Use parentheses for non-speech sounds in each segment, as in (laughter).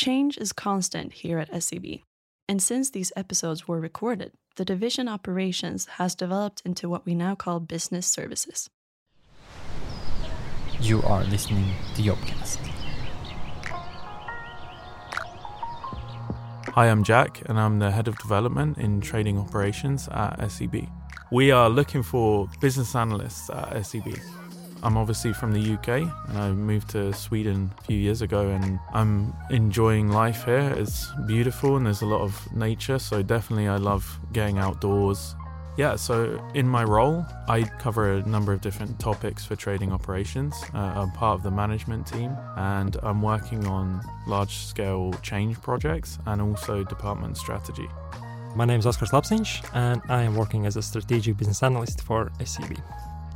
Change is constant here at SEB. And since these episodes were recorded, the division operations has developed into what we now call business services. You are listening to Jobcast. Hi, I'm Jack, and I'm the head of development in trading operations at SEB. We are looking for business analysts at SEB. I'm obviously from the UK and I moved to Sweden a few years ago and I'm enjoying life here. It's beautiful and there's a lot of nature, so definitely I love getting outdoors. Yeah, so in my role, I cover a number of different topics for trading operations. Uh, I'm part of the management team and I'm working on large scale change projects and also department strategy. My name is Oskar Slapsinch and I am working as a strategic business analyst for SEB.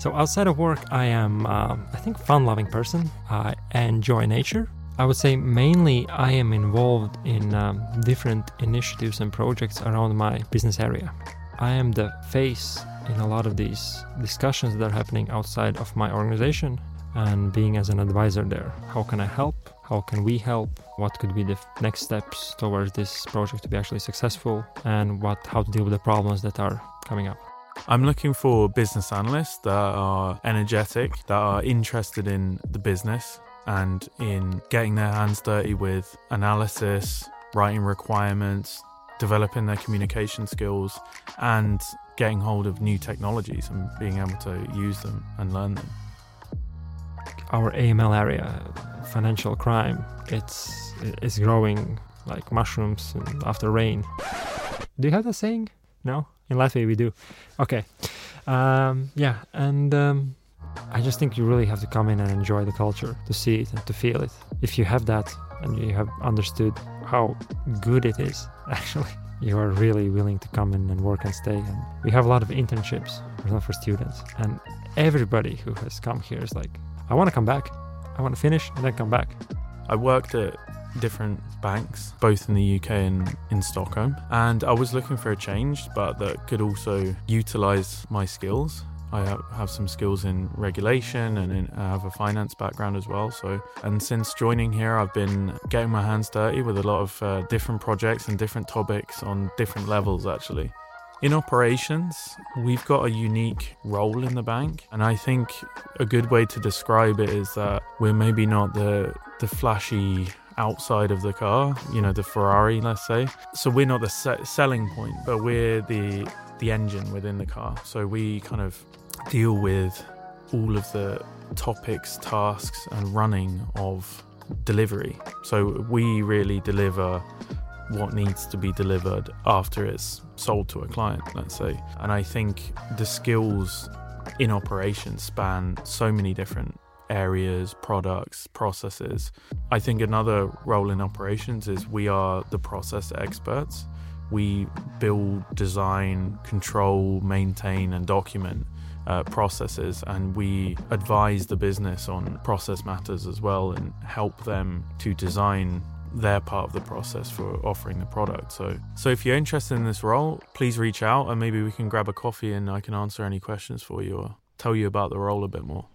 So outside of work, I am, uh, I think, fun-loving person. I enjoy nature. I would say mainly I am involved in um, different initiatives and projects around my business area. I am the face in a lot of these discussions that are happening outside of my organization and being as an advisor there. How can I help? How can we help? What could be the next steps towards this project to be actually successful and what how to deal with the problems that are coming up? I'm looking for business analysts that are energetic, that are interested in the business and in getting their hands dirty with analysis, writing requirements, developing their communication skills, and getting hold of new technologies and being able to use them and learn them. Our AML area, financial crime, it's it's growing like mushrooms after rain. Do you have that saying? No? In Latvia, we do. Okay. Um, yeah, and um, I just think you really have to come in and enjoy the culture, to see it and to feel it. If you have that and you have understood how good it is, (laughs) actually, you are really willing to come in and work and stay. And we have a lot of internships for students, and everybody who has come here is like, I want to come back. I want to finish and then come back. I worked at different banks, both in the UK and in Stockholm. And I was looking for a change, but that could also utilize my skills. I have some skills in regulation and in, I have a finance background as well. So, and since joining here, I've been getting my hands dirty with a lot of uh, different projects and different topics on different levels, actually. In operations, we've got a unique role in the bank, and I think a good way to describe it is that we're maybe not the the flashy outside of the car, you know, the Ferrari, let's say. So we're not the se- selling point, but we're the the engine within the car. So we kind of deal with all of the topics, tasks, and running of delivery. So we really deliver what needs to be delivered after it's sold to a client, let's say. And I think the skills in operation span so many different areas, products, processes. I think another role in operations is we are the process experts. We build, design, control, maintain, and document uh, processes, and we advise the business on process matters as well and help them to design their part of the process for offering the product. So, so if you're interested in this role, please reach out and maybe we can grab a coffee and I can answer any questions for you or tell you about the role a bit more.